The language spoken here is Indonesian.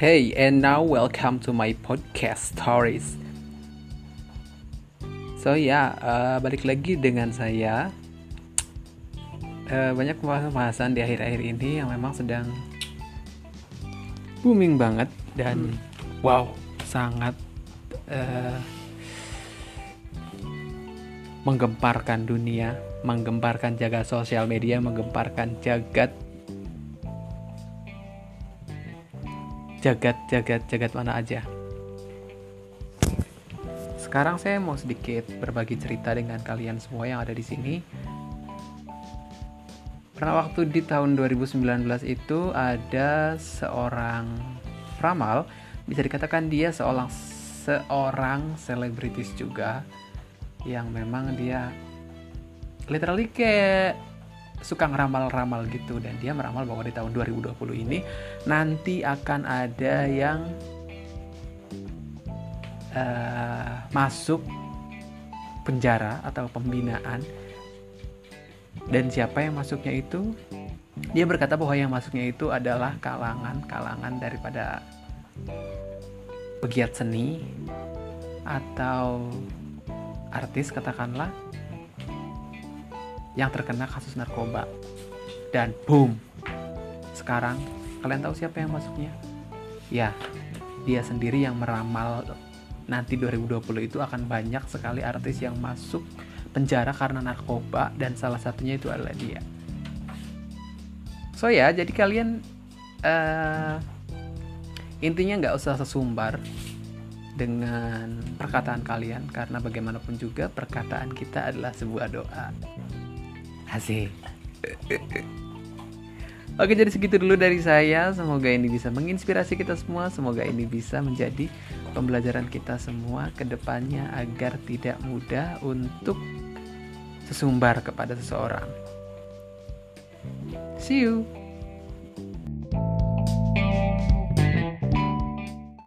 Hey, and now welcome to my podcast stories. So ya, yeah, uh, balik lagi dengan saya. Uh, banyak pembahasan di akhir-akhir ini yang memang sedang booming banget dan hmm. wow, sangat uh, menggemparkan dunia, menggemparkan jaga sosial media, menggemparkan jagat jagat jagat jagat mana aja. Sekarang saya mau sedikit berbagi cerita dengan kalian semua yang ada di sini. Pernah waktu di tahun 2019 itu ada seorang ramal bisa dikatakan dia seorang seorang selebritis juga yang memang dia literally kayak suka ngeramal-ramal gitu dan dia meramal bahwa di tahun 2020 ini nanti akan ada yang uh, masuk penjara atau pembinaan. Dan siapa yang masuknya itu? Dia berkata bahwa yang masuknya itu adalah kalangan-kalangan daripada pegiat seni atau artis katakanlah yang terkena kasus narkoba. Dan boom. Sekarang kalian tahu siapa yang masuknya? Ya, dia sendiri yang meramal nanti 2020 itu akan banyak sekali artis yang masuk penjara karena narkoba dan salah satunya itu adalah dia. So ya, jadi kalian uh, intinya nggak usah sesumbar dengan perkataan kalian karena bagaimanapun juga perkataan kita adalah sebuah doa. Asik. Oke jadi segitu dulu dari saya. Semoga ini bisa menginspirasi kita semua. Semoga ini bisa menjadi pembelajaran kita semua ke depannya Agar tidak mudah untuk sesumbar kepada seseorang. See you